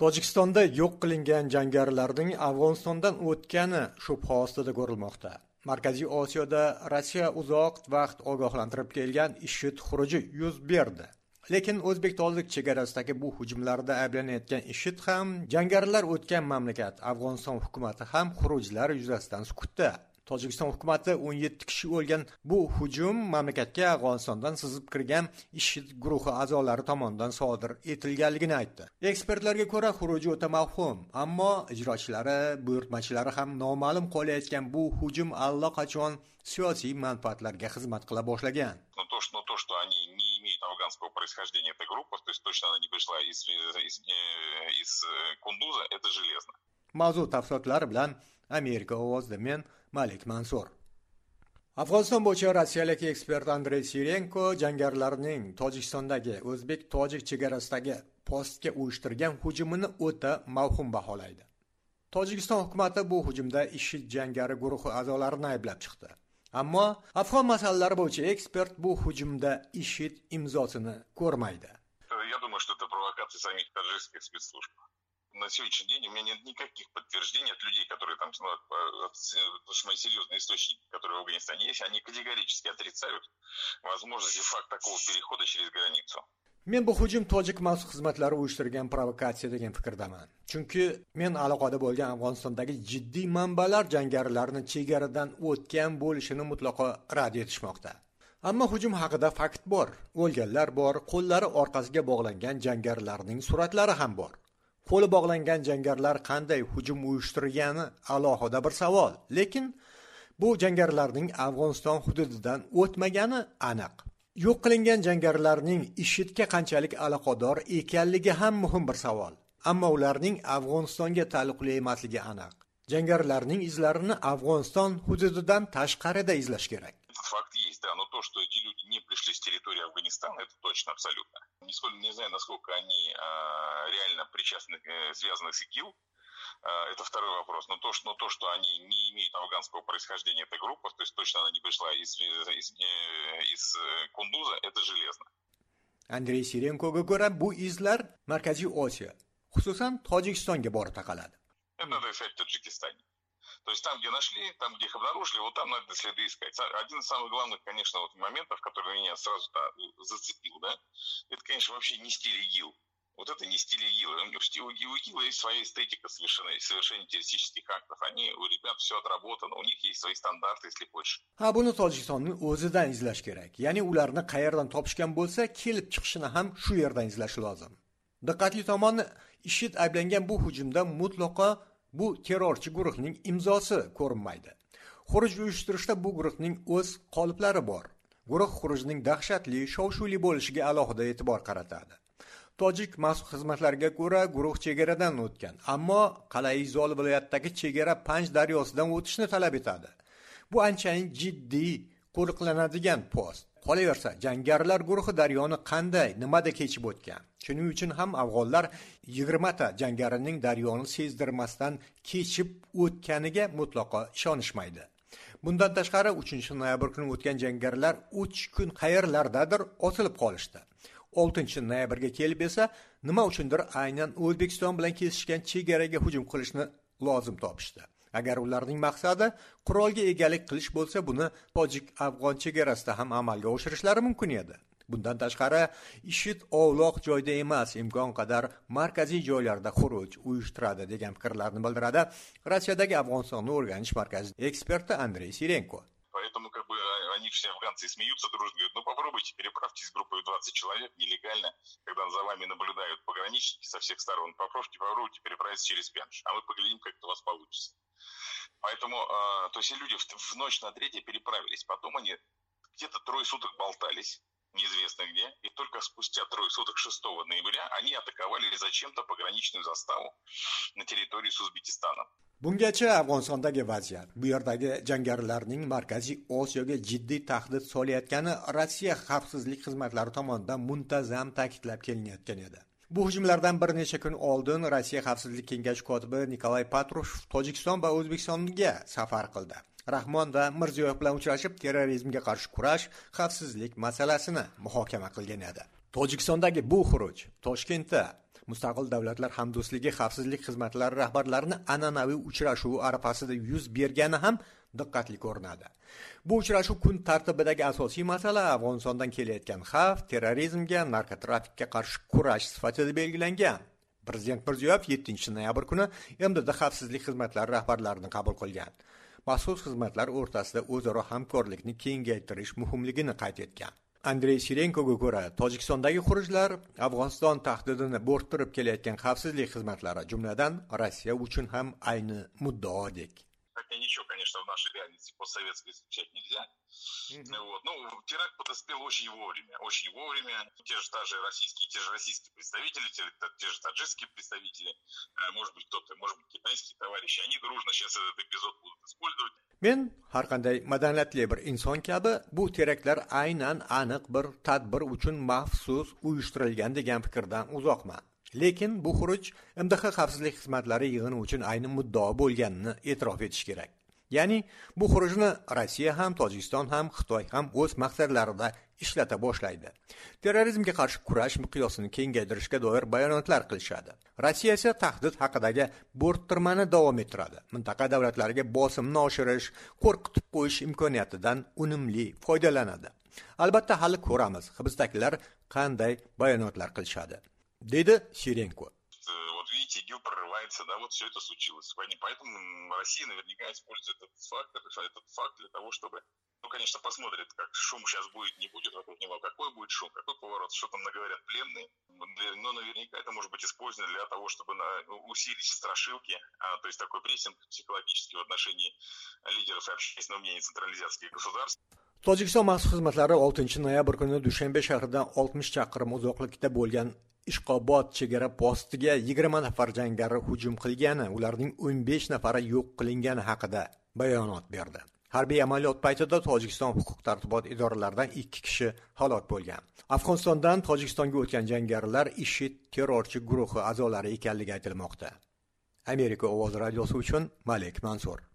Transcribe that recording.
tojikistonda yo'q qilingan jangarilarning afg'onistondan o'tgani shubha ostida ko'rilmoqda. Markaziy osiyoda rossiya uzoq vaqt ogohlantirib kelgan ishid xuruji yuz berdi. Lekin o'zbek tojik chegarasidagi bu hujumlarda ayblanayotgan ishid ham jangarilar o'tgan mamlakat afg'oniston hukumati ham xurujlar yuzasidan sukutda. Tojikiston hukumati 17 kishi o'lgan. Bu hujum mamlakatga afg'onistondan sizib kirgan ishid guruhi a'zolari tomonidan sodir etilganligini aytdi. Ekspertlarga ko'ra xuruj o'ta mavhum ammo ijrochilari buyurtmachilari ham noma'lum qolayotgan bu hujum allaqachon siyosiy manfaatlarga xizmat qila boshlagan. Но то, что, но то, что они не имеют афганского происхождения, эта группа, то есть точно она не пришла из, из, из Кундуза, это железно. mavzu tafsilotlari bilan amerika ovozida men malik mansur afg'oniston bo'yicha rossiyalik ekspert andrey sirenko jangarilarning tojikistondagi o'zbek tojik chegarasidagi postga uyushtirgan hujumini o'ta mavhum baholaydi. Tojikiston hukumati bu hujumda ishid jangari guruhi a'zolarini ayblab chiqdi. Ammo afg'on masalalari bo'yicha ekspert bu hujumda ishid imzosini ko'rmaydi. Я думаю что это провокация самих таджикских спецслужб. На сегодняшний день у меня нет никаких подтверждений от людей, которые там, ну, э, потому что мои серьезные источники, которые в Афганистане есть, они категорически отрицают возможность и факт такого перехода через границу. men bu hujum tojik maxsus xizmatlari uyushtirgan provokatsiya degan fikrdaman chunki men aloqada bo'lgan afg'onistondagi jiddiy manbalar jangarilarni chegaradan o'tgan bo'lishini mutlaqo rad etishmoqda. Ammo hujum haqida fakt bor o'lganlar bor qo'llari orqasiga bog'langan jangarilarning suratlari ham bor qo'li bog'langan jangarilar qanday hujum uyushtirgani alohida bir savol. Lekin bu jangarilarning afg'oniston hududidan o'tmagani aniq. Yo'q qilingan jangarilarning ishidga qanchalik aloqador ekanligi ham muhim bir savol. Ammo ularning afg'onistonga taalluqli emasligi aniq. Jangarilarning izlarini afg'oniston hududidan tashqarida izlash kerak. Есть, да, но то, что эти люди не пришли с территории Афганистана, это точно, абсолютно. Нисколько не знаю, насколько они а, реально причастны, э, связаны с ИГИЛ, а, это второй вопрос. Но то, что, но то, что они не имеют афганского происхождения, эта группа, то есть точно она не пришла из, из, э, из э, Кундуза, это железно. andrey sirenkoga ko'ra bu izlar markaziy osiyo xususan tojikistonga borib taqaladi это надо искать в таджикистане То есть там, где нашли, там, где их обнаружили, вот там надо следы искать. Один из самых главных, конечно, вот моментов, который меня сразу да, зацепил, да, это, конечно, вообще не стиль ИГИЛ. Вот это не стиль ИГИЛа, у ИГИЛа есть своя эстетика совершенно, совершения террористических актов. Они, у ребят все отработано, у них есть свои стандарты, если хочешь. ha buni tojikistonning o'zidan izlash kerak ya'ni ularni qayerdan topishgan bo'lsa kelib chiqishini ham shu yerdan izlash lozim diqqatli tomoni ishid ayblangan bu hujumda mutlaqo bu terrorchi guruhning imzosi ko'rinmaydi. Xuruj uyushtirishda bu guruhning o'z qoliplari bor. Guruh xurujning dahshatli shov shuvli bo'lishiga alohida e'tibor qaratadi. Tojik maxsus xizmatlariga ko'ra guruh chegaradan o'tgan ammo qalai zol viloyatidagi chegara panj daryosidan o'tishni talab etadi. Bu anchayin jiddiy qo'riqlanadigan post. Qolaversa jangarilar guruhi daryoni qanday nimada kechib o'tgan? Shuning uchun ham afg'onlar yigirmata jangarining daryoni sezdirmasdan kechib o'tganiga mutlaqo ishonishmaydi. Bundan tashqari uchinchi noyabr kuni o'tgan jangarilar uch kun qayerlardadir otilib qolishdi. Oltinchi noyabrga kelib esa nima uchundir aynan o'zbekiston bilan kesishgan chegaraga hujum qilishni lozim topishdi. Agar ularning maqsadi qurolga egalik qilish bo'lsa buni tojik afg'on chegarasida ham amalga oshirishlari mumkin edi. Bundan tashqari ishid ovloq joyda emas imkon qadar markaziy joylarda xuruj uyushtiradi degan fikrlarni bildiradi rossiyadagi afg'onistonni o'rganish markazi. Eksperti andrey sirenko. Они все афганцы смеются дружно, говорят, ну попробуйте переправьтесь с группой 20 человек нелегально, когда за вами наблюдают пограничники со всех сторон, попробуйте, попробуйте переправиться через Пянш, а мы поглядим, как это у вас получится. Поэтому, э, то есть люди в, в ночь на третье переправились, потом они где-то трое суток болтались, неизвестно где, и только спустя трое суток 6 ноября они атаковали зачем-то пограничную заставу на территории с Узбекистаном. Bungacha afg'onistondagi vaziyat. Bu yerdagi jangarilarning markaziy osiyoga jiddiy tahdid solayotgani rossiya xavfsizlik xizmatlari tomonidan muntazam ta'kidlab kelinayotgan edi. Bu hujumlardan bir necha kun oldin rossiya xavfsizlik kengashi kotibi nikolay patrushev tojikiston va o'zbekistonga safar qildi. Rahmon va mirziyoyev bilan uchrashib terrorizmga qarshi kurash xavfsizlik masalasini muhokama qilgan edi. Tojikistondagi bu xuruj toshkentda mustaqil davlatlar hamdo'stligi xavfsizlik xizmatlari rahbarlarini an'anaviy uchrashuvi arafasida yuz bergani ham diqqatli ko'rinadi. Bu uchrashuv kun tartibidagi asosiy masala afg'onistondan kelayotgan xavf terrorizmga narkotrafikka qarshi kurash sifatida belgilangan. Prezident mirziyoyev yettinchi noyabr kuni mdd xavfsizlik xizmatlari rahbarlarini qabul qilgan. Maxsus xizmatlar o'rtasida o'zaro hamkorlikni kengaytirish muhimligini qayd etgan. Andrey sirenkoga ko'ra tojikistondagi xurujlar afg'oniston tahdidini bo'rttirib kelayotgan xavfsizlik xizmatlari jumladan rossiya uchun ham ayni muddaodek ничего, конечно, в нашей реальности постсоветской исключать нельзя. Mm-hmm. Вот. Ну, теракт подоспел очень вовремя, очень вовремя. Те же та же российские, те же российские представители, те, те же таджикские представители, может быть, кто-то, может быть, китайские товарищи, они дружно сейчас этот эпизод будут использовать. men har qanday madaniyatli bir inson kabi bu teraktlar aynan aniq bir tadbir uchun maxsus uyushtirilgan degan fikrdan uzoqman lekin bu xuruj mdh xavfsizlik xizmatlari yig'ini uchun ayni muddao bo'lganini e'tirof etish kerak ya'ni bu xurujni rossiya ham tojikiston ham xitoy ham o'z maqsadlarida ishlata boshlaydi. Terrorizmga qarshi kurash miqyosini kengaytirishga doir bayonotlar qilishadi. Rossiya esa tahdid haqidagi bo'rttirmani davom ettiradi. Mintaqa davlatlariga bosimni oshirish qo'rqitib qo'yish imkoniyatidan unumli foydalanadi. Albatta hali ko'ramiz hibsdagilar qanday bayonotlar qilishadi dedi shirenko. ИГИЛ прорывается, да, вот все это случилось. Поэтому Россия наверняка использует этот факт, этот факт для того, чтобы, ну, конечно, посмотрит, как шум сейчас будет, не будет вокруг него, какой будет шум, какой поворот, что там наговорят пленные. Но наверняка это может быть использовано для того, чтобы на, усилить страшилки, а, то есть такой прессинг психологический в отношении лидеров и общественного мнения централизации государств. tojikiston maxsus xizmatlari 6 noyabr kuni dushanbe shahridan 60 chaqirim uzoqlikda bo'lgan ishqobod chegara postiga yigirma nafar jangari hujum qilgani ularning o'n besh nafari yo'q qilingani haqida bayonot berdi. Harbiy amaliyot paytida tojikiston huquq tartibot idoralaridan ikki kishi halok bo'lgan. Afg'onistondan tojikistonga o'tgan jangarilar ishid terrorchi guruhi a'zolari ekanligi aytilmoqda. Amerika ovoz radiosi uchun malik mansur.